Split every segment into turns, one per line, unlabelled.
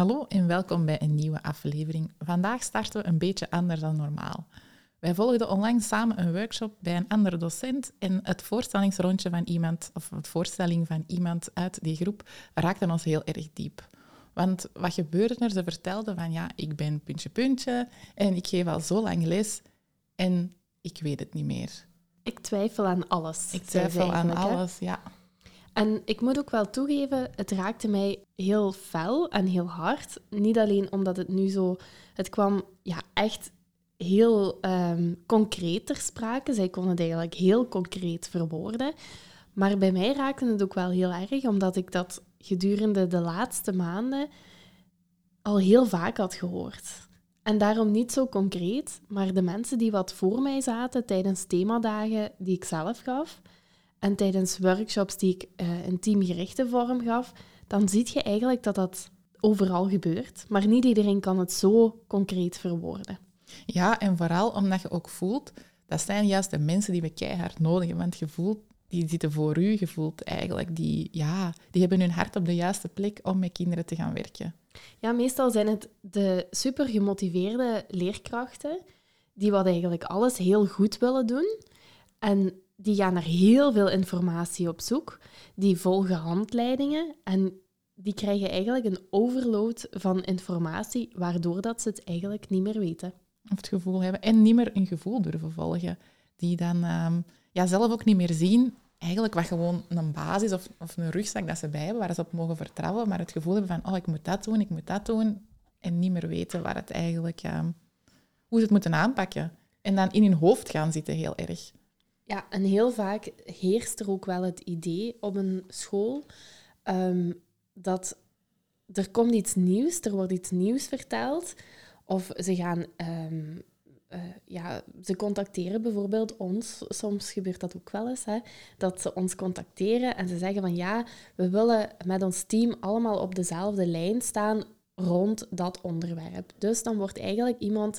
Hallo en welkom bij een nieuwe aflevering. Vandaag starten we een beetje anders dan normaal. Wij volgden onlangs samen een workshop bij een andere docent en het voorstellingsrondje van iemand, of het voorstelling van iemand uit die groep, raakte ons heel erg diep. Want wat gebeurde er? Ze vertelde van ja, ik ben puntje puntje en ik geef al zo lang les en ik weet het niet meer.
Ik twijfel aan alles.
Ik twijfel aan alles, ja.
En ik moet ook wel toegeven, het raakte mij heel fel en heel hard. Niet alleen omdat het nu zo... Het kwam ja, echt heel um, concreet ter sprake. Zij kon het eigenlijk heel concreet verwoorden. Maar bij mij raakte het ook wel heel erg, omdat ik dat gedurende de laatste maanden al heel vaak had gehoord. En daarom niet zo concreet, maar de mensen die wat voor mij zaten tijdens themadagen die ik zelf gaf en tijdens workshops die ik uh, in teamgerichte vorm gaf, dan zie je eigenlijk dat dat overal gebeurt. Maar niet iedereen kan het zo concreet verwoorden.
Ja, en vooral omdat je ook voelt, dat zijn juist de mensen die we keihard nodig hebben. Want je voelt, die zitten voor u, je voelt eigenlijk, die, ja, die hebben hun hart op de juiste plek om met kinderen te gaan werken.
Ja, meestal zijn het de super gemotiveerde leerkrachten die wat eigenlijk alles heel goed willen doen. En die gaan naar heel veel informatie op zoek. Die volgen handleidingen en die krijgen eigenlijk een overload van informatie, waardoor dat ze het eigenlijk niet meer weten.
Of het gevoel hebben en niet meer een gevoel durven volgen. Die dan um, ja, zelf ook niet meer zien, eigenlijk wat gewoon een basis of, of een rugzak dat ze bij hebben, waar ze op mogen vertrouwen, maar het gevoel hebben van, oh, ik moet dat doen, ik moet dat doen, en niet meer weten waar het eigenlijk, um, hoe ze het moeten aanpakken. En dan in hun hoofd gaan zitten, heel erg.
Ja, en heel vaak heerst er ook wel het idee op een school um, dat er komt iets nieuws, er wordt iets nieuws verteld. Of ze gaan, um, uh, ja, ze contacteren bijvoorbeeld ons. Soms gebeurt dat ook wel eens, hè, dat ze ons contacteren en ze zeggen van ja, we willen met ons team allemaal op dezelfde lijn staan rond dat onderwerp. Dus dan wordt eigenlijk iemand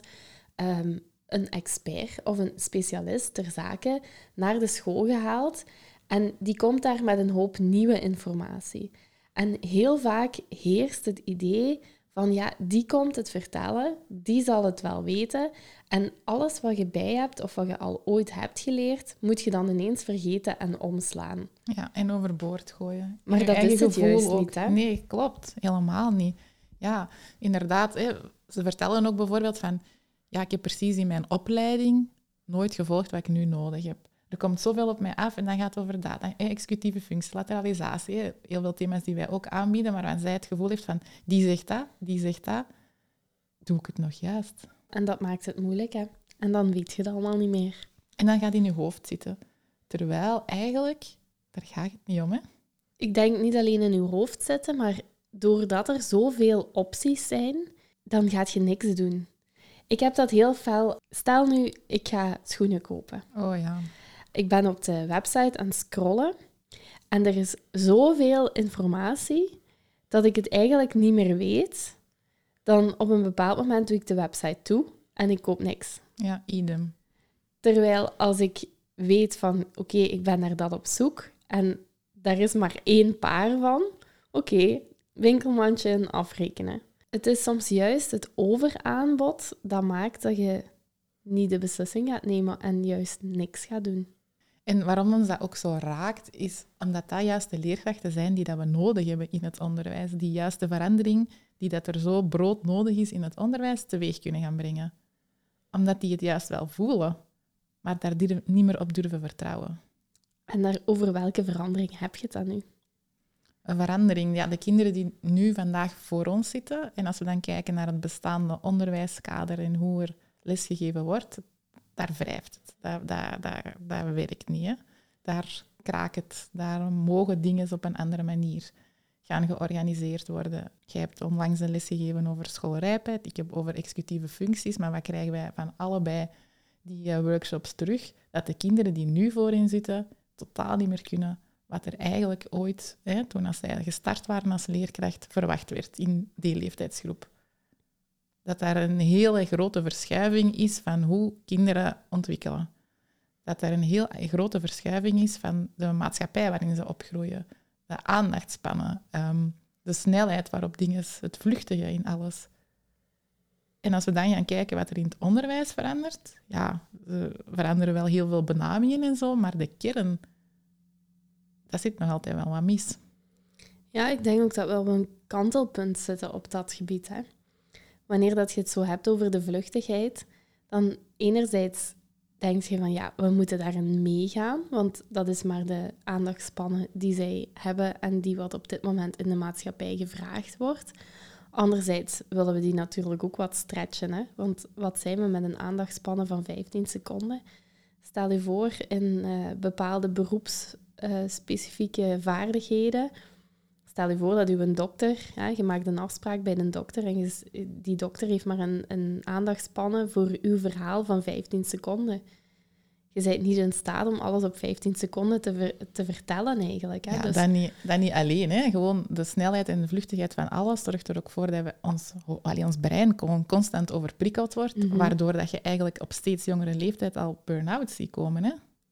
um, een expert of een specialist ter zake naar de school gehaald en die komt daar met een hoop nieuwe informatie. En heel vaak heerst het idee van ja, die komt het vertellen, die zal het wel weten. En alles wat je bij hebt of wat je al ooit hebt geleerd, moet je dan ineens vergeten en omslaan.
Ja, en overboord gooien.
Maar dat is het juist ook. niet, hè?
Nee, klopt. Helemaal niet. Ja, inderdaad. Hè, ze vertellen ook bijvoorbeeld van ja, ik heb precies in mijn opleiding nooit gevolgd wat ik nu nodig heb. Er komt zoveel op mij af en dan gaat het over data, executieve functie, lateralisatie. Heel veel thema's die wij ook aanbieden, maar als zij het gevoel heeft van die zegt dat, die zegt dat, doe ik het nog juist.
En dat maakt het moeilijk, hè? En dan weet je het allemaal niet meer.
En dan gaat het in je hoofd zitten. Terwijl eigenlijk, daar gaat het niet om, hè?
Ik denk niet alleen in je hoofd zitten, maar doordat er zoveel opties zijn, dan gaat je niks doen. Ik heb dat heel fel. Stel nu, ik ga schoenen kopen.
Oh ja.
Ik ben op de website aan het scrollen en er is zoveel informatie dat ik het eigenlijk niet meer weet. Dan op een bepaald moment doe ik de website toe en ik koop niks.
Ja, idem.
Terwijl als ik weet van, oké, ik ben naar dat op zoek en daar is maar één paar van, oké, winkelmandje en afrekenen. Het is soms juist het overaanbod dat maakt dat je niet de beslissing gaat nemen en juist niks gaat doen.
En waarom ons dat ook zo raakt, is omdat dat juist de leerkrachten zijn die dat we nodig hebben in het onderwijs. Die juiste verandering die dat er zo brood nodig is in het onderwijs teweeg kunnen gaan brengen. Omdat die het juist wel voelen, maar daar niet meer op durven vertrouwen.
En daar, over welke verandering heb je het dan nu?
Een verandering. Ja, de kinderen die nu vandaag voor ons zitten, en als we dan kijken naar het bestaande onderwijskader en hoe er lesgegeven wordt, daar wrijft het. Daar, daar, daar, daar werkt niet. Hè. Daar kraakt het. Daar mogen dingen op een andere manier gaan georganiseerd worden. Jij hebt onlangs een les gegeven over schoolrijpheid, ik heb over executieve functies, maar wat krijgen wij van allebei die eh, workshops terug? Dat de kinderen die nu voorin zitten totaal niet meer kunnen wat er eigenlijk ooit, hè, toen als zij gestart waren als leerkracht, verwacht werd in die leeftijdsgroep. Dat daar een hele grote verschuiving is van hoe kinderen ontwikkelen. Dat er een heel grote verschuiving is van de maatschappij waarin ze opgroeien. De aandachtspannen, ehm, de snelheid waarop dingen, het vluchtige in alles. En als we dan gaan kijken wat er in het onderwijs verandert, ja, er veranderen wel heel veel benamingen en zo, maar de kern dat zit nog altijd wel wat mis.
Ja, ik denk ook dat we op een kantelpunt zitten op dat gebied. Hè. Wanneer dat je het zo hebt over de vluchtigheid, dan enerzijds denk je van ja, we moeten daarin meegaan, want dat is maar de aandachtspannen die zij hebben en die wat op dit moment in de maatschappij gevraagd wordt. Anderzijds willen we die natuurlijk ook wat stretchen, hè? want wat zijn we met een aandachtspannen van 15 seconden? Stel je voor in uh, bepaalde beroeps uh, specifieke vaardigheden. Stel je voor dat u een dokter, ja, je maakt een afspraak bij een dokter en je, die dokter heeft maar een, een aandachtspannen voor uw verhaal van 15 seconden. Je bent niet in staat om alles op 15 seconden te, te vertellen eigenlijk. Hè?
Ja, dus... dat, niet, dat niet alleen. Hè? Gewoon de snelheid en de vluchtigheid van alles zorgt er ook voor dat we ons, allee, ons brein constant overprikkeld wordt, mhm. waardoor dat je eigenlijk op steeds jongere leeftijd al burn-out ziet komen. Hè?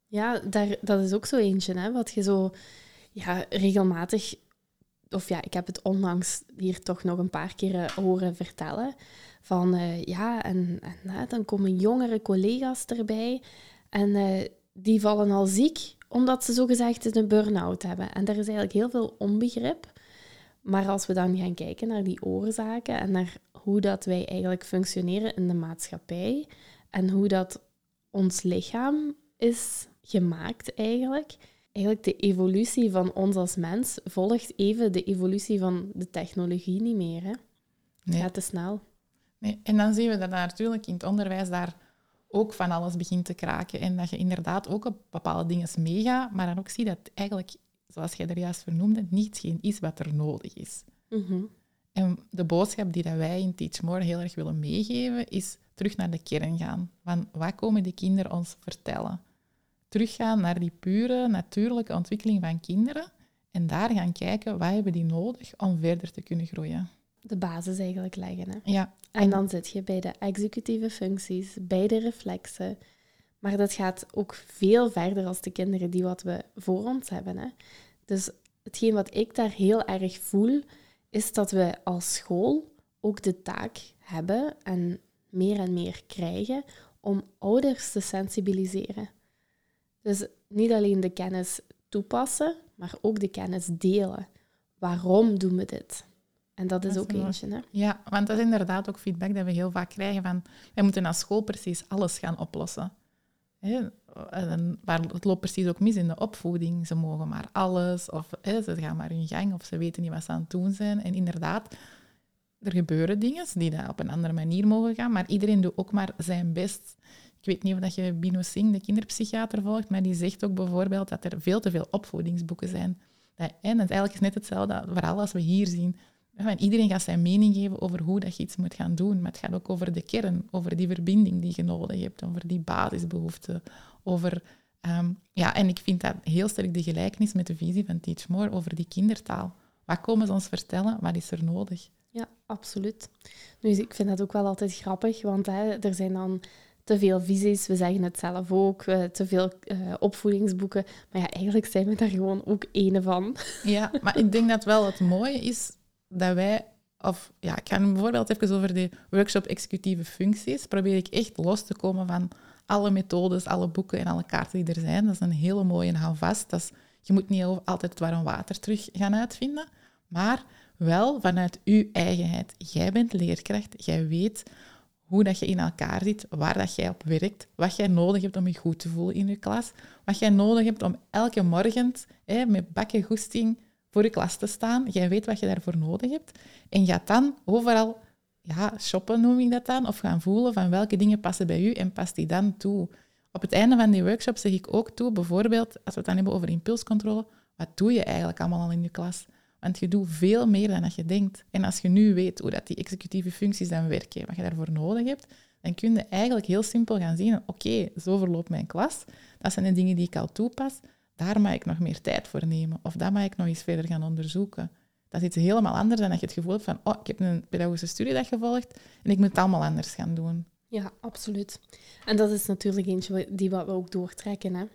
Ja, daar, dat is ook zo eentje, hè, wat je zo ja, regelmatig... Of ja, ik heb het onlangs hier toch nog een paar keer eh, horen vertellen. Van uh, ja, en, en dan komen jongere collega's erbij en uh, die vallen al ziek omdat ze zogezegd een burn-out hebben. En daar is eigenlijk heel veel onbegrip. Maar als we dan gaan kijken naar die oorzaken en naar hoe dat wij eigenlijk functioneren in de maatschappij en hoe dat ons lichaam is gemaakt eigenlijk. Eigenlijk de evolutie van ons als mens volgt even de evolutie van de technologie niet meer. Hè? Nee. Gaat te snel.
Nee. En dan zien we dat natuurlijk in het onderwijs daar ook van alles begint te kraken. En dat je inderdaad ook op bepaalde dingen meegaat, maar dan ook zie dat eigenlijk, zoals jij er juist vernoemde, niet geen is wat er nodig is. Mhm. En de boodschap die dat wij in Teach More heel erg willen meegeven, is terug naar de kern gaan. Van wat komen de kinderen ons vertellen? Teruggaan naar die pure, natuurlijke ontwikkeling van kinderen en daar gaan kijken wat hebben die nodig om verder te kunnen groeien.
De basis eigenlijk leggen. Hè?
Ja.
En, dan zit je bij de executieve functies, bij de reflexen. Maar dat gaat ook veel verder als de kinderen die wat we voor ons hebben. Hè? Dus hetgeen wat ik daar heel erg voel, is dat we als school ook de taak hebben en meer en meer krijgen om ouders te sensibiliseren. Dus niet alleen de kennis toepassen, maar ook de kennis delen. Waarom doen we dit? En dat is ook eentje. Hè?
Ja, want dat is inderdaad ook feedback dat we heel vaak krijgen van wij moeten naar school precies alles gaan oplossen. En waar het loopt precies ook mis in de opvoeding. Ze mogen maar alles, of ze gaan maar hun gang, of ze weten niet wat ze aan het doen zijn. En inderdaad, er gebeuren dingen die daar op een andere manier mogen gaan, maar iedereen doet ook maar zijn best. Ik weet niet of je Bino Singh, de kinderpsychiater, volgt, maar die zegt ook bijvoorbeeld dat er veel te veel opvoedingsboeken zijn. En het eigenlijk is net hetzelfde vooral als we hier zien. iedereen gaat zijn mening geven over hoe dat je iets moet gaan doen, maar het gaat ook over de kern, over die verbinding die je nodig hebt, over die basisbehoeften, over... Ehm, ja, en ik vind dat heel sterk de gelijkenis met de visie van Teach More over die kindertaal. Wat komen ze ons vertellen? Wat is er nodig?
Ja, absoluut. Nu, ik vind dat ook wel altijd grappig, want hè, er zijn dan te veel visies. We zeggen het zelf ook, uh, te veel uh, opvoedingsboeken. Maar ja, eigenlijk zijn we daar gewoon ook ene van.
Ja, maar ik denk dat wel het mooie is dat wij... Of ja, ik ga bijvoorbeeld even over de workshop executieve functies. Probeer ik echt los te komen van alle methodes, alle boeken en alle kaarten die er zijn. Dat is een hele mooie en hou vast. Dat is, je moet niet altijd het warm water terug gaan uitvinden. Maar wel vanuit uw eigenheid. Jij bent leerkracht, jij weet hoe dat je in elkaar zit, waar dat jij op werkt, wat jij nodig hebt om je goed te voelen in je klas, wat jij nodig hebt om elke morgen hè, met bakken goesting voor je klas te staan. Jij weet wat je daarvoor nodig hebt. En gaat dan overal ja, shoppen, noem ik dat dan, of gaan voelen van welke dingen passen bij u en past die dan toe. Op het einde van die workshop zeg ik ook toe, bijvoorbeeld, als we het dan hebben over impulscontrole, wat doe je eigenlijk allemaal al in je klas? Want je doet veel meer dan dat je denkt. En als je nu weet hoe dat die executieve functies dan werken, wat je daarvoor nodig hebt, dan kun je eigenlijk heel simpel gaan zien, oké, zo verloopt mijn klas. Dat zijn de dingen die ik al toepas. Daar mag ik nog meer tijd voor nemen. Of dat mag ik nog eens verder gaan onderzoeken. Dat is iets helemaal anders dan dat je het gevoel hebt van, oh, ik heb een pedagogische studiedag gevolgd en ik moet het allemaal anders gaan doen.
Ja, absoluut. En dat is natuurlijk eentje die wat we ook doortrekken. Hè?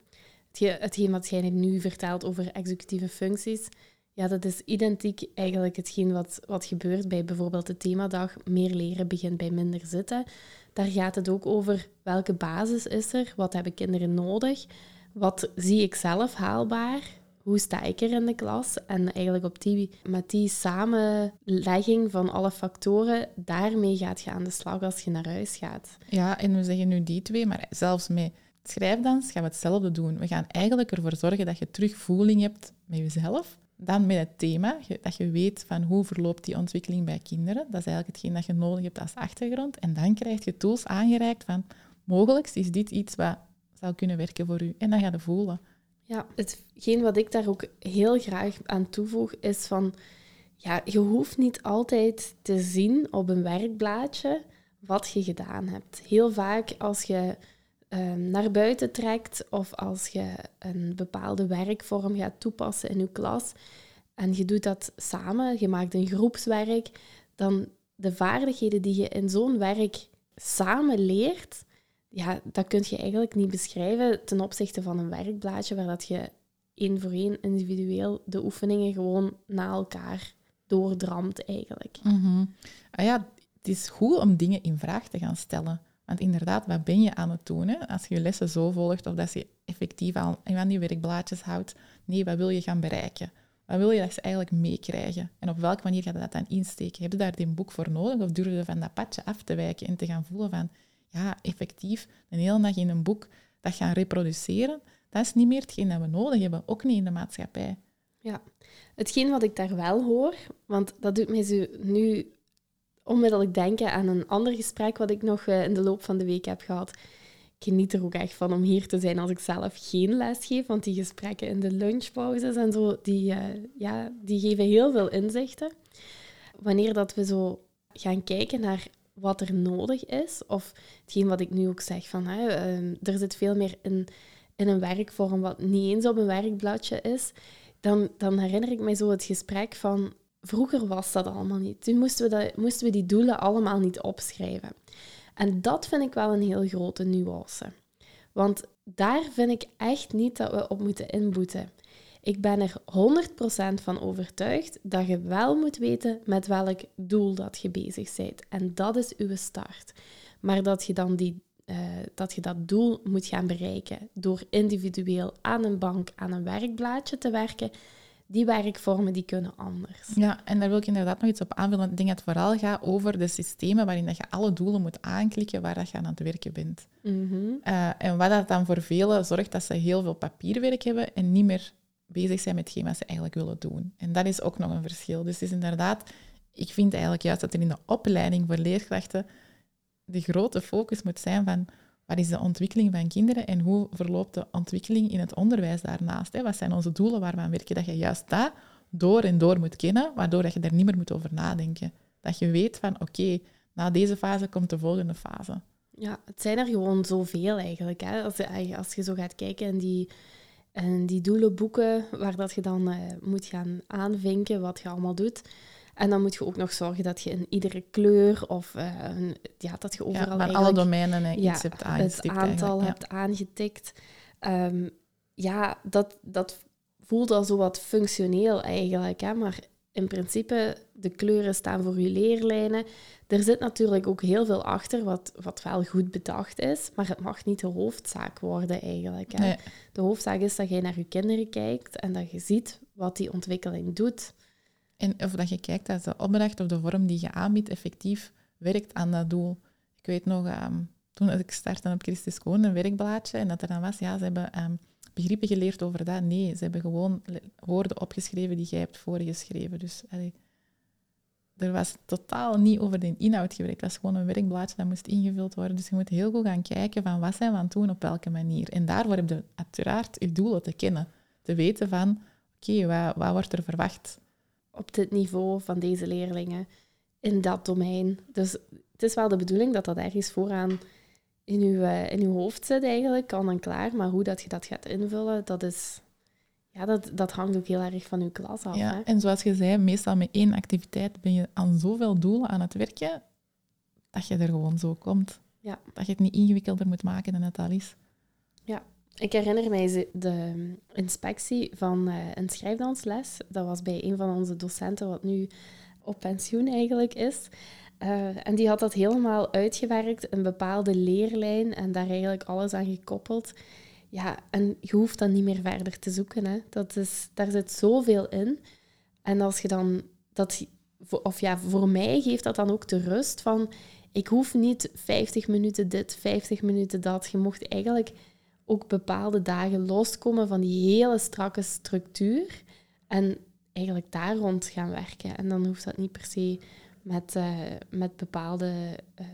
Hetgeen wat jij nu vertelt over executieve functies, ja, dat is identiek eigenlijk hetgeen wat, wat gebeurt bij bijvoorbeeld de themadag Meer leren begint bij minder zitten. Daar gaat het ook over welke basis is er, wat hebben kinderen nodig, wat zie ik zelf haalbaar, hoe sta ik er in de klas? En eigenlijk op die, met die samenlegging van alle factoren, daarmee gaat je aan de slag als je naar huis gaat.
Ja, en we zeggen nu die twee, maar zelfs met schrijfdans gaan we hetzelfde doen. We gaan eigenlijk ervoor zorgen dat je terugvoeling hebt met jezelf. Dan met het thema, dat je weet van hoe verloopt die ontwikkeling bij kinderen. Dat is eigenlijk hetgeen dat je nodig hebt als achtergrond. En dan krijg je tools aangereikt van, mogelijk is dit iets wat zou kunnen werken voor u. En dan ga je voelen.
Ja, hetgeen wat ik daar ook heel graag aan toevoeg is van, ja, je hoeft niet altijd te zien op een werkblaadje wat je gedaan hebt. Heel vaak als je um, naar buiten trekt of als je een bepaalde werkvorm gaat toepassen in je klas en je doet dat samen, je maakt een groepswerk, dan de vaardigheden die je in zo'n werk samen leert, ja, dat kun je eigenlijk niet beschrijven ten opzichte van een werkblaadje waar dat je één voor één individueel de oefeningen gewoon na elkaar doordramt eigenlijk.
Mm ah ja, het is goed om dingen in vraag te gaan stellen. Want inderdaad, wat ben je aan het doen? Als je je lessen zo volgt of dat je effectief aan, aan die werkblaadjes houdt. Nee, wat wil je gaan bereiken? Wat wil je dat ze eigenlijk meekrijgen? En op welke manier ga je dat dan insteken? Heb je daar een boek voor nodig of durf je van dat padje af te wijken en te gaan voelen van ja, effectief een hele dag in een boek dat gaan reproduceren, dat is niet meer hetgeen dat we nodig hebben, ook niet in de maatschappij.
Ja, hetgeen wat ik daar wel hoor, want dat doet mij zo nu onmiddellijk denken aan een ander gesprek wat ik nog eh, in de loop van de week heb gehad. Ik geniet er ook echt van om hier te zijn als ik zelf geen les geef, want die gesprekken in de lunchpauzes en zo, die, uh, ja, die geven heel veel inzichten. Wanneer dat we zo gaan kijken naar wat er nodig is. Of hetgeen wat ik nu ook zeg, van hè, ehm, er zit veel meer in, in een werkvorm wat niet eens op een werkbladje is. Dan, dan herinner ik mij zo het gesprek van, vroeger was dat allemaal niet. Toen moesten we, dat, moesten we die doelen allemaal niet opschrijven. En dat vind ik wel een heel grote nuance. Want daar vind ik echt niet dat we op moeten inboeten. Ik ben er 100% van overtuigd dat je wel moet weten met welk doel dat je bezig bent. En dat is uw start. Maar dat je dan die, uh, dat, je dat doel moet gaan bereiken door individueel aan een bank, aan een werkblaadje te werken, die werkvormen die kunnen anders.
Ja, en daar wil ik inderdaad nog iets op aanvullen. Ik denk dat het vooral gaat over de systemen waarin dat je alle doelen moet aanklikken waar dat je aan het werken bent. Mm en wat dat dan voor velen zorgt dat ze heel veel papierwerk hebben en niet meer bezig zijn met hetgeen wat ze eigenlijk willen doen. En dat is ook nog een verschil. Dus het is inderdaad, ik vind eigenlijk juist dat er in de opleiding voor leerkrachten de grote focus moet zijn van wat is de ontwikkeling van kinderen en hoe verloopt de ontwikkeling in het onderwijs daarnaast? Hè? Wat zijn onze doelen waarvan werken? Dat je juist dat door en door moet kennen, waardoor dat je daar niet meer moet over nadenken. Dat je weet van, oké, na deze fase komt de volgende fase.
Ja, het zijn er gewoon zoveel eigenlijk. Hè? Als, je, als je zo gaat kijken in die en die doelenboeken, waar dat je dan uh, moet gaan aanvinken wat je allemaal doet. En dan moet je ook nog zorgen dat je in iedere kleur of uh, ja, dat je overal
ja, alle domeinen uh, iets hebt
aangetikt. Het aantal hebt aangetikt. Um, ja, dat, dat voelt al zo wat functioneel eigenlijk. Hè? Maar in principe, de kleuren staan voor je leerlijnen. Er zit natuurlijk ook heel veel achter wat, wat wel goed bedacht is, maar het mag niet de hoofdzaak worden eigenlijk. Hè? De hoofdzaak is dat je naar je kinderen kijkt en dat je ziet wat die ontwikkeling doet.
En of dat je kijkt dat de opdracht of de vorm die je aanbiedt effectief werkt aan dat doel. Ik weet nog, um, toen ik startte op Christus Koon, een werkblaadje, en dat er dan was, ja, ze hebben um, begrippen geleerd over dat. Nee, ze hebben gewoon woorden opgeschreven die jij hebt voorgeschreven. Dus er was totaal niet over de inhoud gewerkt. Het was gewoon een werkblaadje dat moest ingevuld worden. Dus je moet heel goed gaan kijken van wat zijn we aan het doen, op welke manier. En daarvoor heb je uiteraard je doelen te kennen. Te weten van, oké, wat, wat wordt er verwacht?
Op dit niveau van deze leerlingen in dat domein. Dus het is wel de bedoeling dat dat ergens vooraan in uw, eh, in uw hoofd zit eigenlijk, kan en klaar. Maar hoe dat je dat gaat invullen, dat is... Ja, dat, dat hangt ook heel erg van uw klas af.
Ja,
hè?
en zoals je zei, meestal met één activiteit ben je aan zoveel doelen aan het werken, dat je er gewoon zo komt.
Ja.
Dat je het niet ingewikkelder moet maken dan het al is.
Ik herinner mij de inspectie van eh, een schrijfdansles. Dat was bij een van onze docenten, wat nu op pensioen eigenlijk is. Eh, en die had dat helemaal uitgewerkt, een bepaalde leerlijn en daar eigenlijk alles aan gekoppeld. Ja, en je hoeft dan niet meer verder te zoeken. Hè. Dat is, daar zit zoveel in. En als je dan dat, of ja, voor mij geeft dat dan ook de rust van, ik hoef niet 50 minuten dit, 50 minuten dat. Je mocht eigenlijk ook bepaalde dagen loskomen van die hele strakke structuur en eigenlijk daar rond gaan werken. En dan hoeft dat niet per se met, eh, met bepaalde eh,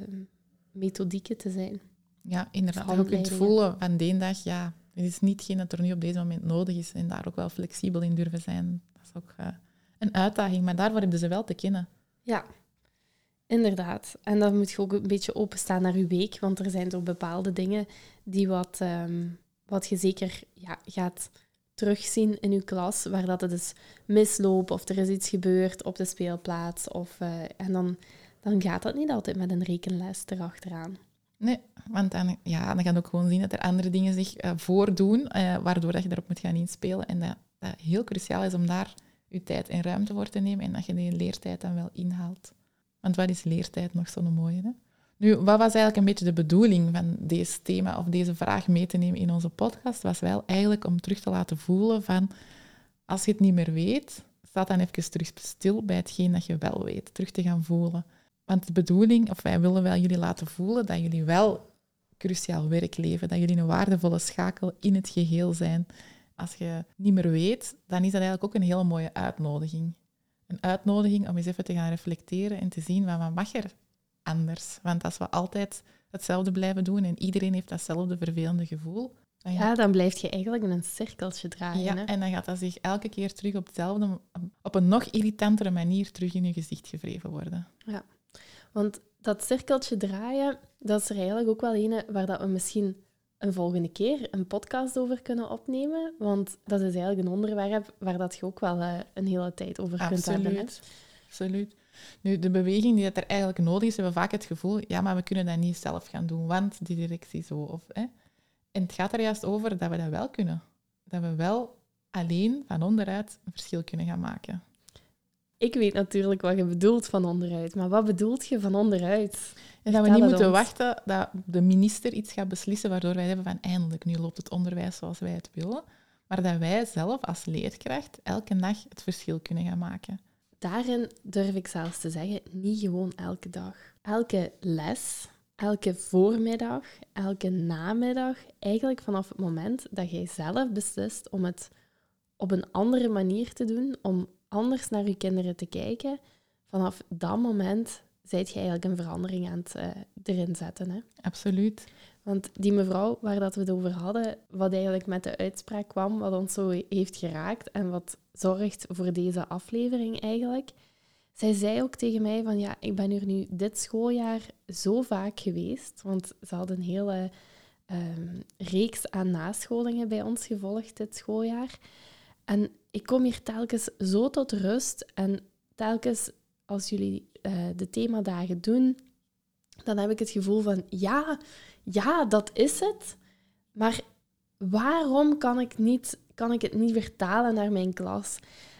methodieken te zijn.
Ja, inderdaad. Je kunt voelen van de dag, ja, het is niet hetgeen dat er nu op deze moment nodig is. En daar ook wel flexibel in durven zijn. Dat is ook eh, een uitdaging, maar daarvoor hebben ze wel te kennen.
Ja, inderdaad. En dan moet je ook een beetje openstaan naar je week, want er zijn toch bepaalde dingen die wat, ehm, wat je zeker ja, gaat terugzien in je klas, waar dat het dus misloopt of er is iets gebeurd op de speelplaats. Of, eh, en dan, dan gaat dat niet altijd met een rekenles erachteraan.
Nee, want dan, ja, dan ga je ook gewoon zien dat er andere dingen zich eh, voordoen, eh, waardoor dat je erop moet gaan inspelen. En dat, dat heel cruciaal is om daar je tijd en ruimte voor te nemen en dat je die leertijd dan wel inhaalt. Want wat is leertijd nog zo'n mooie? Hè? Nu, wat was eigenlijk een beetje de bedoeling van deze thema of deze vraag mee te nemen in onze podcast? Was wel eigenlijk om terug te laten voelen van, als je het niet meer weet, sta dan even terug stil bij hetgeen dat je wel weet. Terug te gaan voelen. Want de bedoeling, of wij willen wel jullie laten voelen dat jullie wel cruciaal werk leven, dat jullie een waardevolle schakel in het geheel zijn. Als je niet meer weet, dan is dat eigenlijk ook een hele mooie uitnodiging. Een uitnodiging om eens even te gaan reflecteren en te zien van wat mag er anders. Want als we altijd hetzelfde blijven doen en iedereen heeft datzelfde vervelende gevoel, dan
Ja, dan blijf je eigenlijk in een cirkeltje draaien.
ja,
hè.
en dan gaat dat zich elke keer terug op hetzelfde, op een nog irritantere manier terug in je gezicht gevreven worden.
Want dat cirkeltje draaien, dat is er eigenlijk ook wel een waar dat we misschien een volgende keer een podcast over kunnen opnemen. Want dat is eigenlijk een onderwerp waar dat je ook wel eh, een hele tijd over kunt hebben. hè.
Absoluut. Absoluut. Nu, de beweging die dat er eigenlijk nodig is, hebben we vaak het gevoel, ja, maar we kunnen dat niet zelf gaan doen, want die directie zo. Of, hè. En het gaat er juist over dat we dat wel kunnen. Dat we wel alleen van onderuit een verschil kunnen gaan maken.
Ik weet natuurlijk wat je bedoelt van onderuit, maar wat bedoelt je van onderuit?
En dat we niet moeten
ons.
wachten dat de minister iets gaat beslissen waardoor wij hebben van eindelijk, nu loopt het onderwijs zoals wij het willen. Maar dat wij zelf als leerkracht elke dag het verschil kunnen gaan maken.
Daarin durf ik zelfs te zeggen, niet gewoon elke dag. Elke les, elke voormiddag, elke namiddag, eigenlijk vanaf het moment dat jij zelf beslist om het op een andere manier te doen, om anders naar je kinderen te kijken, vanaf dat moment zijt je eigenlijk een verandering aan het eh, erin zetten. Hè?
Absoluut.
Want die mevrouw waar dat we het over hadden, wat eigenlijk met de uitspraak kwam, wat ons zo heeft geraakt en wat zorgt voor deze aflevering eigenlijk. Zij zei ook tegen mij van ja, ik ben hier nu dit schooljaar zo vaak geweest, want ze had een hele ehm, reeks aan nascholingen bij ons gevolgd dit schooljaar. En ik kom hier telkens zo tot rust en telkens als jullie eh, de themadagen doen, dan heb ik het gevoel van ja, ja, dat is het. Maar waarom kan ik, niet, kan ik het niet vertalen naar mijn klas?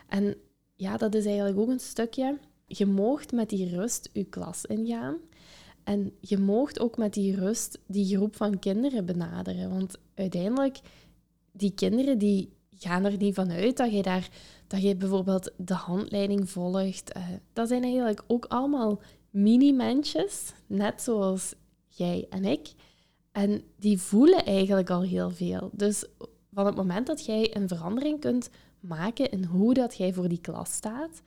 En ja, dat is eigenlijk ook een stukje. Je moogt met die rust je klas ingaan. En je moogt ook met die rust die groep van kinderen benaderen. Want uiteindelijk, die kinderen die gaan er niet van uit dat je daar dat je bijvoorbeeld de handleiding volgt. Eh, dat zijn eigenlijk ook allemaal mini-mensjes, net zoals jij en ik. En die voelen eigenlijk al heel veel. Dus van het moment dat jij een verandering kunt maken in hoe dat jij voor die klas staat,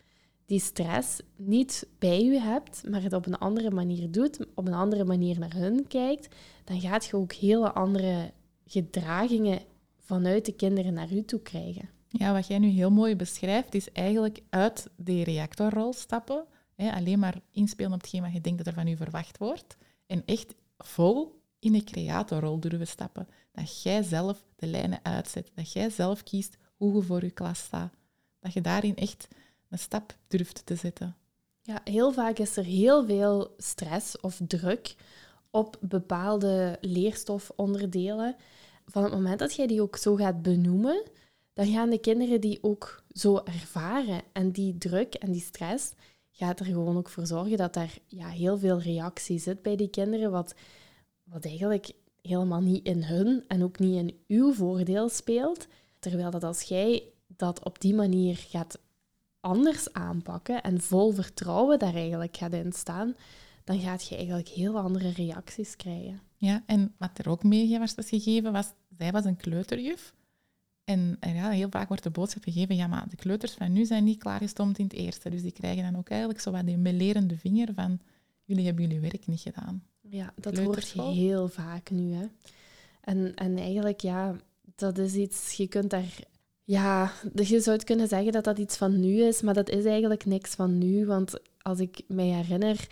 die stress niet bij je hebt, maar het op een andere manier doet, op een andere manier naar hun kijkt, dan gaat je ook hele andere gedragingen vanuit de kinderen naar u toe krijgen.
Ja, wat jij nu heel mooi beschrijft, is eigenlijk uit die reactorrol stappen. Hè, alleen maar inspelen op hetgeen wat je denkt dat er van u verwacht wordt. En echt vol in de creatorrol durven stappen. Dat jij zelf de lijnen uitzet. Dat jij zelf kiest hoe je voor je klas staat. Dat je daarin echt een stap durft te zetten.
Ja, heel vaak is er heel veel stress of druk op bepaalde leerstofonderdelen. Van het moment dat jij die ook zo gaat benoemen, dan gaan de kinderen die ook zo ervaren. En die druk en die stress gaat er gewoon ook voor zorgen dat er ja, heel veel reactie zit bij die kinderen, wat, wat eigenlijk helemaal niet in hun en ook niet in uw voordeel speelt. Terwijl dat als jij dat op die manier gaat anders aanpakken en vol vertrouwen daar eigenlijk gaat in staan, dan gaat je eigenlijk heel andere reacties krijgen.
Ja, en wat er ook mee was gegeven was, zij was een kleuterjuf. En, ja, heel vaak wordt de boodschap gegeven, ja, maar de kleuters van nu zijn niet klaargestomd in het eerste. Dus die krijgen dan ook eigenlijk zo wat die melerende vinger van, jullie hebben jullie werk niet gedaan.
Ja, dat hoort je heel vaak nu. Hè. En, en eigenlijk, ja, dat is iets, je kunt daar... Ja, je zou het kunnen zeggen dat dat iets van nu is, maar dat is eigenlijk niks van nu. Want als ik mij herinner,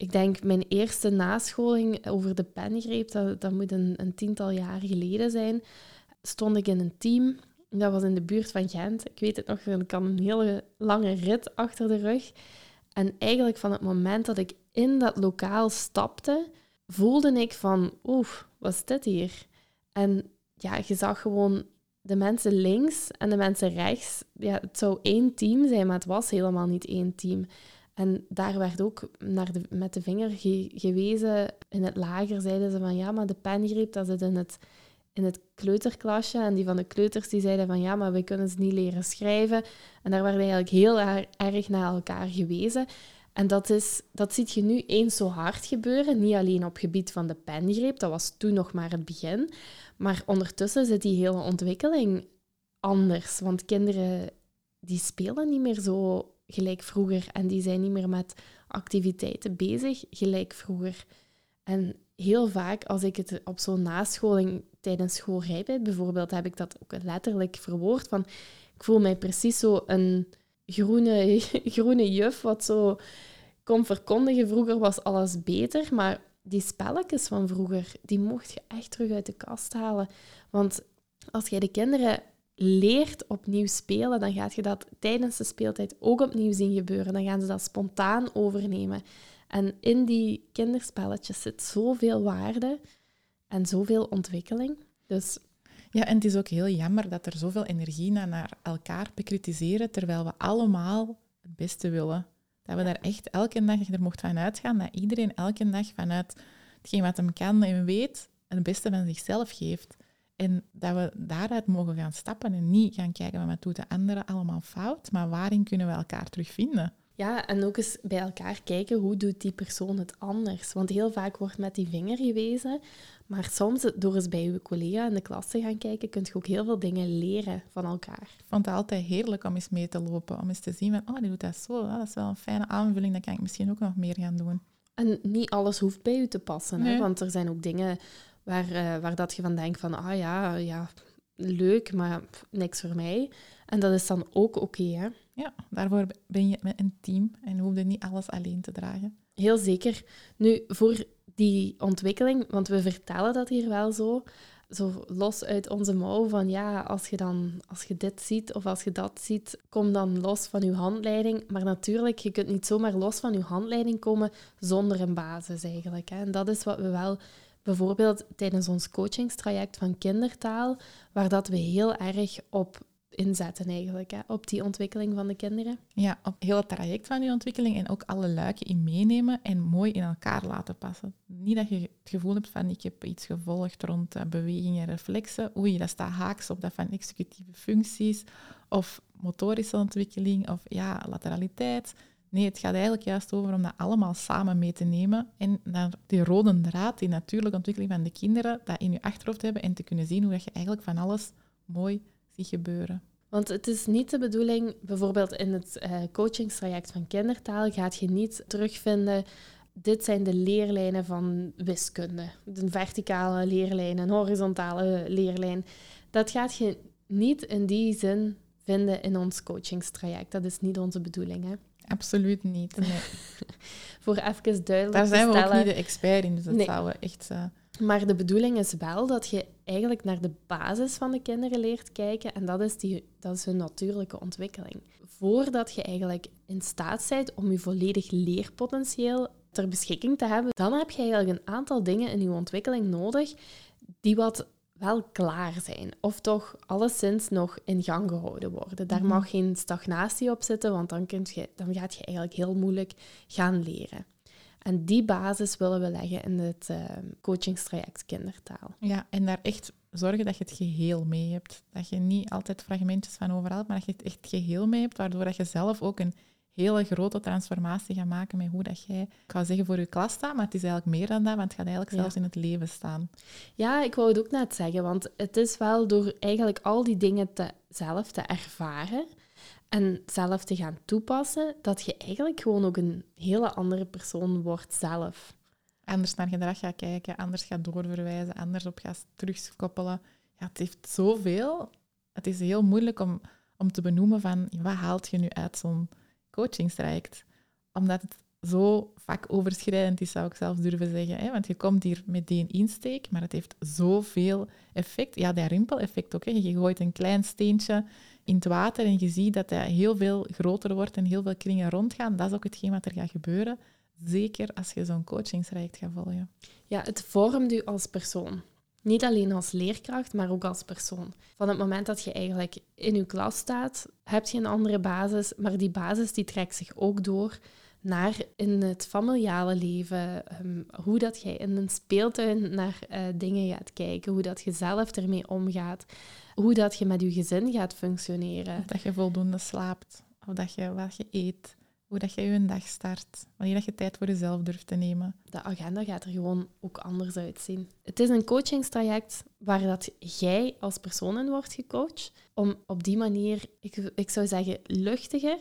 ik denk mijn eerste nascholing over de pengreep, dat, dat moet een, een tiental jaar geleden zijn, stond ik in een team. Dat was in de buurt van Gent. Ik weet het nog, ik had een hele lange rit achter de rug. En eigenlijk van het moment dat ik in dat lokaal stapte, voelde ik van, oeh, wat is dit hier? En ja, je zag gewoon de mensen links en de mensen rechts. Ja, het zou één team zijn, maar het was helemaal niet één team. En daar werd ook naar de, met de vinger gewezen. In het lager zeiden ze van ja, maar de pengreep, dat zit in het, in het kleuterklasje. En die van de kleuters die zeiden van ja, maar we kunnen ze niet leren schrijven. En daar werd eigenlijk heel erg naar elkaar gewezen. En dat, is, dat ziet je nu eens zo hard gebeuren. Niet alleen op gebied van de pengreep, dat was toen nog maar het begin. Maar ondertussen zit die hele ontwikkeling anders. Want kinderen die spelen niet meer zo gelijk vroeger. En die zijn niet meer met activiteiten bezig gelijk vroeger. En heel vaak, als ik het op zo'n nascholing tijdens schoolrijpheid bijvoorbeeld, heb ik dat ook letterlijk verwoord. Van, ik voel mij precies zo een groene, groene juf, wat zo kon verkondigen. Vroeger was alles beter, maar die spelletjes van vroeger, die mocht je echt terug uit de kast halen. Want als jij de kinderen leert opnieuw spelen, dan gaat je dat tijdens de speeltijd ook opnieuw zien gebeuren. Dan gaan ze dat spontaan overnemen. En in die kinderspelletjes zit zoveel waarde en zoveel ontwikkeling. Dus
ja, en het is ook heel jammer dat er zoveel energie naar, elkaar bekritiseren, terwijl we allemaal het beste willen. Dat we daar echt elke dag er mocht van uitgaan, dat iedereen elke dag vanuit hetgeen wat hem kan en weet, het beste van zichzelf geeft. En dat we daaruit mogen gaan stappen en niet gaan kijken wat doet de anderen allemaal fout, maar waarin kunnen we elkaar terugvinden.
Ja, en ook eens bij elkaar kijken hoe doet die persoon het anders. Want heel vaak wordt met die vinger gewezen, maar soms door eens bij je collega in de klas te gaan kijken, kun je ook heel veel dingen leren van elkaar.
Ik vond het altijd heerlijk om eens mee te lopen, om eens te zien van, oh, die doet dat zo, dat is wel een fijne aanvulling, dan kan ik misschien ook nog meer gaan doen.
En niet alles hoeft bij u te passen, hè? want er zijn ook dingen waar, uh, waar dat je van denkt van, ah ja, ja, leuk, maar niks voor mij. En dat is dan ook oké, hè?
Ja, daarvoor ben je met een team en hoef je niet alles alleen te dragen.
Heel zeker. Nu, voor die ontwikkeling, want we vertellen dat hier wel zo, zo los uit onze mouw van ja, als je dan als je dit ziet of als je dat ziet, kom dan los van je handleiding. Maar natuurlijk, je kunt niet zomaar los van je handleiding komen zonder een basis eigenlijk. Hè. En dat is wat we wel bijvoorbeeld tijdens ons coachingstraject van kindertaal, waar dat we heel erg op inzetten eigenlijk, hè, op die ontwikkeling van de kinderen.
Ja, op heel het traject van die ontwikkeling en ook alle luiken in meenemen en mooi in elkaar laten passen. Niet dat je het gevoel hebt van ik heb iets gevolgd rond uh, bewegingen en reflexen. Oei, dat staat haaks op dat van executieve functies of motorische ontwikkeling of ja, lateraliteit. Nee, het gaat eigenlijk juist over om dat allemaal samen mee te nemen en naar die rode draad, die natuurlijke ontwikkeling van de kinderen, dat in je achterhoofd hebben en te kunnen zien hoe dat je eigenlijk van alles mooi ziet gebeuren.
Want het is niet de bedoeling, bijvoorbeeld in het uh, coachingstraject van kindertaal, gaat je niet terugvinden, dit zijn de leerlijnen van wiskunde. Een verticale leerlijn, een horizontale leerlijn. Dat gaat je niet in die zin vinden in ons coachingstraject. Dat is niet onze bedoeling, hè?
Absoluut niet. Nee.
Voor even duidelijk
Daar zijn we
stellen.
ook niet de expert in, dus dat
Nee.
zouden we echt... eh,
Maar de bedoeling is wel dat je eigenlijk naar de basis van de kinderen leert kijken. En dat is, die, dat is hun natuurlijke ontwikkeling. Voordat je eigenlijk in staat bent om je volledig leerpotentieel ter beschikking te hebben, dan heb je eigenlijk een aantal dingen in je ontwikkeling nodig die wat wel klaar zijn. Of toch alleszins nog in gang gehouden worden. Daar
Mhm.
mag geen stagnatie op zitten, want dan, kunt je, dan gaat je eigenlijk heel moeilijk gaan leren. En die basis willen we leggen in het eh, coachingstraject kindertaal.
Ja, en daar echt zorgen dat je het geheel mee hebt. Dat je niet altijd fragmentjes van overal, hebt, maar dat je het echt geheel mee hebt, waardoor dat je zelf ook een hele grote transformatie gaat maken met hoe dat jij, ik ga zeggen voor je klas staat, maar het is eigenlijk meer dan dat, want het gaat eigenlijk
Ja.
zelfs in het leven staan.
Ja, ik wou het ook net zeggen, want het is wel door eigenlijk al die dingen te, zelf te ervaren en zelf te gaan toepassen, dat je eigenlijk gewoon ook een hele andere persoon wordt zelf.
Anders naar gedrag gaat kijken, anders gaat doorverwijzen, anders op gaat terugkoppelen. Ja, het heeft zoveel. Het is heel moeilijk om, om te benoemen van wat haalt je nu uit zo'n coachingstraject. Omdat het zo vakoverschrijdend is, zou ik zelfs durven zeggen. Hè? Want je komt hier met die insteek, maar het heeft zoveel effect. Ja, dat rimpeleffect ook. Hè? Je gooit een klein steentje in het water en je ziet dat hij heel veel groter wordt en heel veel kringen rondgaan. Dat is ook hetgeen wat er gaat gebeuren. Zeker als je zo'n coachingstraject gaat volgen.
Ja, het vormt u als persoon. Niet alleen als leerkracht, maar ook als persoon. Van het moment dat je eigenlijk in je klas staat, heb je een andere basis, maar die basis die trekt zich ook door naar in het familiale leven, ehm, hoe dat jij in een speeltuin naar eh, dingen gaat kijken, hoe dat je zelf ermee omgaat, hoe dat je met je gezin gaat functioneren.
Dat je voldoende slaapt, of dat je wat je eet, hoe dat je je dag start, wanneer dat je tijd voor jezelf durft te nemen.
de agenda gaat er gewoon ook anders uitzien. Het is een coachingstraject waar dat jij als persoon in wordt gecoacht, om op die manier, ik, ik zou zeggen, luchtiger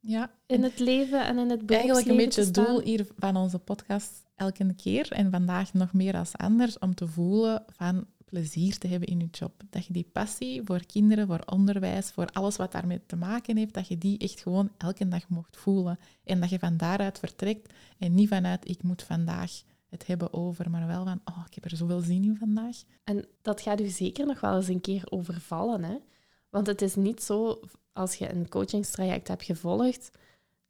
Ja,
in het leven en in het beroepsleven
eigenlijk een beetje het doel hier van onze podcast elke keer en vandaag nog meer als anders, om te voelen van plezier te hebben in je job. Dat je die passie voor kinderen, voor onderwijs, voor alles wat daarmee te maken heeft, dat je die echt gewoon elke dag mocht voelen. En dat je van daaruit vertrekt en niet vanuit ik moet vandaag het hebben over, maar wel van oh, ik heb er zoveel zin in vandaag.
En dat gaat u zeker nog wel eens een keer overvallen. Hè? Want het is niet zo, als je een coachingstraject hebt gevolgd,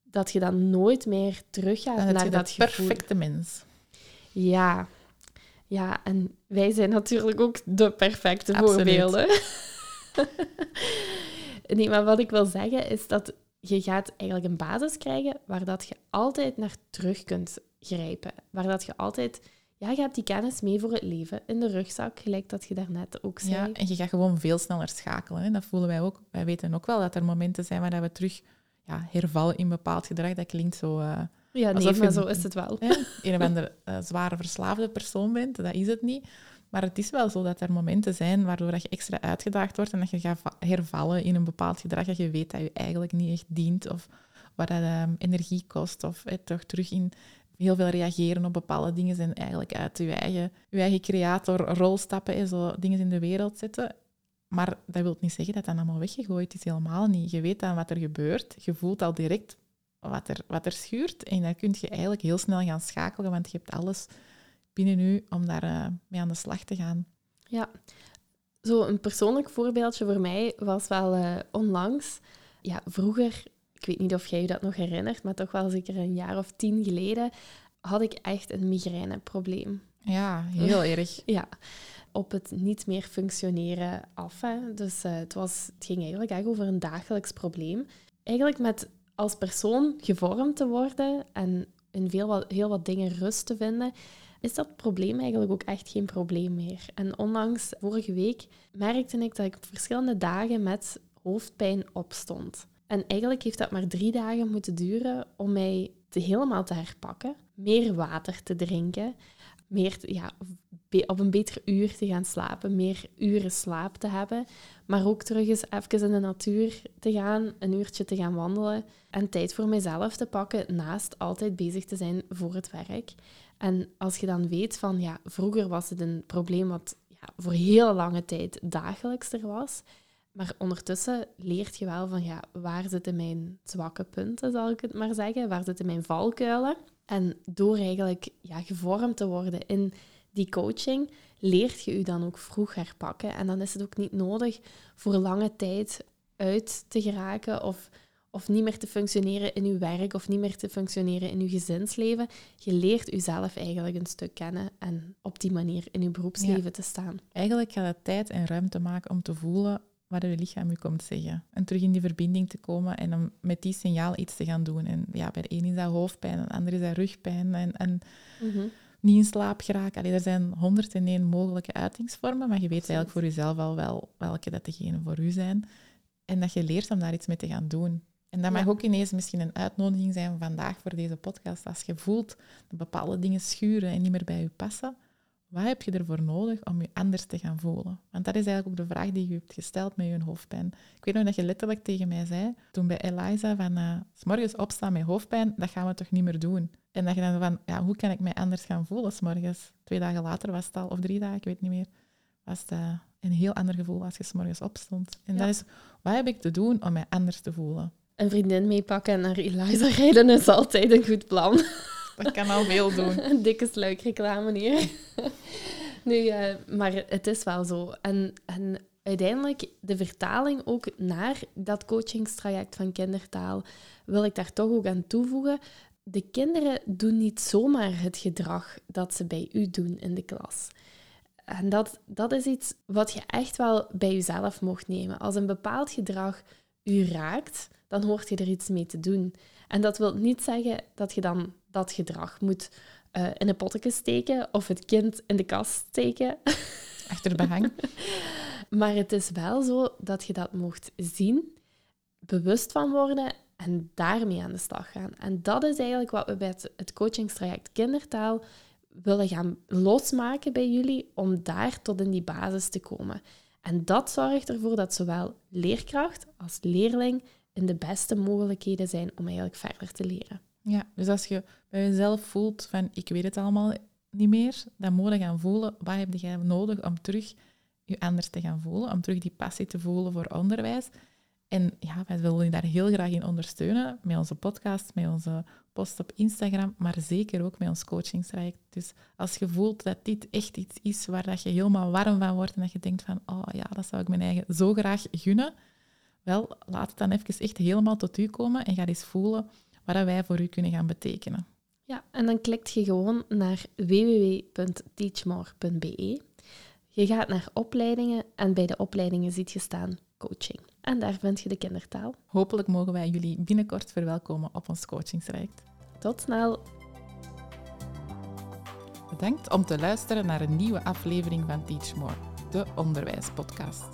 dat je dan nooit meer teruggaat naar
je
dat gevoel.
perfecte mens.
Ja. Ja, en wij zijn natuurlijk ook de perfecte
Absoluut.
voorbeelden. nee, maar wat ik wil zeggen is dat je gaat eigenlijk een basis krijgen waar dat je altijd naar terug kunt grijpen. Waar dat je altijd... Ja, je hebt die kennis mee voor het leven in de rugzak, gelijk dat je daarnet ook zei.
Ja, en je gaat gewoon veel sneller schakelen. Hè. Dat voelen wij ook. Wij weten ook wel dat er momenten zijn waar we terug ja, hervallen in bepaald gedrag. Dat klinkt zo... eh,
Ja, nee,
Alsof
maar
je-
zo is het wel.
hè, een of andere eh, zware verslaafde persoon bent. Dat is het niet. Maar het is wel zo dat er momenten zijn waardoor dat je extra uitgedaagd wordt en dat je gaat va- hervallen in een bepaald gedrag dat je weet dat je eigenlijk niet echt dient of wat dat ehm, energie kost of eh, toch terug in heel veel reageren op bepaalde dingen en eigenlijk uit je eigen, je eigen creatorrol stappen en zo dingen in de wereld zetten. Maar dat wil niet zeggen dat dat allemaal weggegooid is, helemaal niet. Je weet dan wat er gebeurt, je voelt al direct wat er, wat er schuurt en dan kun je eigenlijk heel snel gaan schakelen, want je hebt alles binnen u om daar eh, mee aan de slag te gaan.
Ja, zo een persoonlijk voorbeeldje voor mij was wel eh, onlangs. Ja, vroeger, ik weet niet of jij je dat nog herinnert, maar toch wel zeker een jaar of tien geleden, had ik echt een migraineprobleem.
Ja, heel erg.
Ja, op het niet meer functioneren af. Hè. Dus eh, het, was, het ging eigenlijk echt over een dagelijks probleem. Eigenlijk met als persoon gevormd te worden en in veel wat, heel wat dingen rust te vinden, is dat probleem eigenlijk ook echt geen probleem meer. En onlangs, vorige week, merkte ik dat ik op verschillende dagen met hoofdpijn opstond. En eigenlijk heeft dat maar drie dagen moeten duren om mij te helemaal te herpakken. Meer water te drinken, meer, ja, op een beter uur te gaan slapen, meer uren slaap te hebben, maar ook terug eens even in de natuur te gaan, een uurtje te gaan wandelen en tijd voor mezelf te pakken naast altijd bezig te zijn voor het werk. En als je dan weet van, ja, vroeger was het een probleem wat ja, voor heel lange tijd dagelijks er was, Maar ondertussen leert je wel van, ja, waar zitten mijn zwakke punten, zal ik het maar zeggen? Waar zitten mijn valkuilen? En door eigenlijk ja, gevormd te worden in die coaching, leert je u dan ook vroeg herpakken. En dan is het ook niet nodig voor lange tijd uit te geraken of, of niet meer te functioneren in uw werk of niet meer te functioneren in uw gezinsleven. Je leert uzelf eigenlijk een stuk kennen en op die manier in uw beroepsleven te staan.
Eigenlijk gaat het tijd en ruimte maken om te voelen wat je lichaam u komt zeggen. En terug in die verbinding te komen en om met die signaal iets te gaan doen. En ja, bij de een is dat hoofdpijn, en de ander is dat rugpijn. En, en
Mhm.
Niet in slaap geraken. Allee, er zijn 101 mogelijke uitingsvormen, maar je weet eigenlijk voor jezelf al wel welke dat degene voor u zijn. En dat je leert om daar iets mee te gaan doen. En dat mag ook ineens misschien een uitnodiging zijn vandaag voor deze podcast. Als je voelt dat bepaalde dingen schuren en niet meer bij je passen, wat heb je ervoor nodig om je anders te gaan voelen? Want dat is eigenlijk ook de vraag die je hebt gesteld met je hoofdpijn. Ik weet nog dat je letterlijk tegen mij zei, toen bij Eliza, van eh, s morgens opstaan met hoofdpijn, dat gaan we toch niet meer doen? En dat je dan van, ja, hoe kan ik mij anders gaan voelen s morgens? Twee dagen later was het al, of drie dagen, ik weet niet meer, was het eh, een heel ander gevoel als je s morgens opstond. En
Ja.
dat is, wat heb ik te doen om mij anders te voelen?
Een vriendin meepakken en naar Eliza rijden is altijd een goed plan.
Dat kan al veel doen.
Een dikke sluikreclame hier. nu, eh, maar het is wel zo. En, en uiteindelijk de vertaling ook naar dat coachingstraject van kindertaal wil ik daar toch ook aan toevoegen. De kinderen doen niet zomaar het gedrag dat ze bij u doen in de klas. En dat, dat is iets wat je echt wel bij jezelf mocht nemen. Als een bepaald gedrag u raakt, dan hoort je er iets mee te doen. En dat wil niet zeggen dat je dan dat gedrag moet eh, in een potje steken of het kind in de kast steken.
Achter behang.
Maar het is wel zo dat je dat mocht zien, bewust van worden en daarmee aan de slag gaan. En dat is eigenlijk wat we bij het, het coachingstraject kindertaal willen gaan losmaken bij jullie om daar tot in die basis te komen. En dat zorgt ervoor dat zowel leerkracht als leerling in de beste mogelijkheden zijn om eigenlijk verder te leren.
Ja, dus als je bij jezelf voelt van ik weet het allemaal niet meer, dan moet je gaan voelen wat heb jij nodig om terug je anders te gaan voelen, om terug die passie te voelen voor onderwijs. En ja, wij willen je daar heel graag in ondersteunen met onze podcast, met onze post op Instagram, maar zeker ook met ons coachingstraject. Dus als je voelt dat dit echt iets is waar dat je helemaal warm van wordt en dat je denkt van, oh ja, dat zou ik mijn eigen zo graag gunnen, wel, laat het dan even echt helemaal tot u komen en ga eens voelen wat dat wij voor u kunnen gaan betekenen.
Ja, en dan klikt je gewoon naar www.teachmore.be. Je gaat naar opleidingen en bij de opleidingen ziet je staan coaching. En daar vind je de kindertaal.
Hopelijk mogen wij jullie binnenkort verwelkomen op ons coachingstraject.
Tot snel!
Bedankt om te luisteren naar een nieuwe aflevering van Teach More, de onderwijspodcast.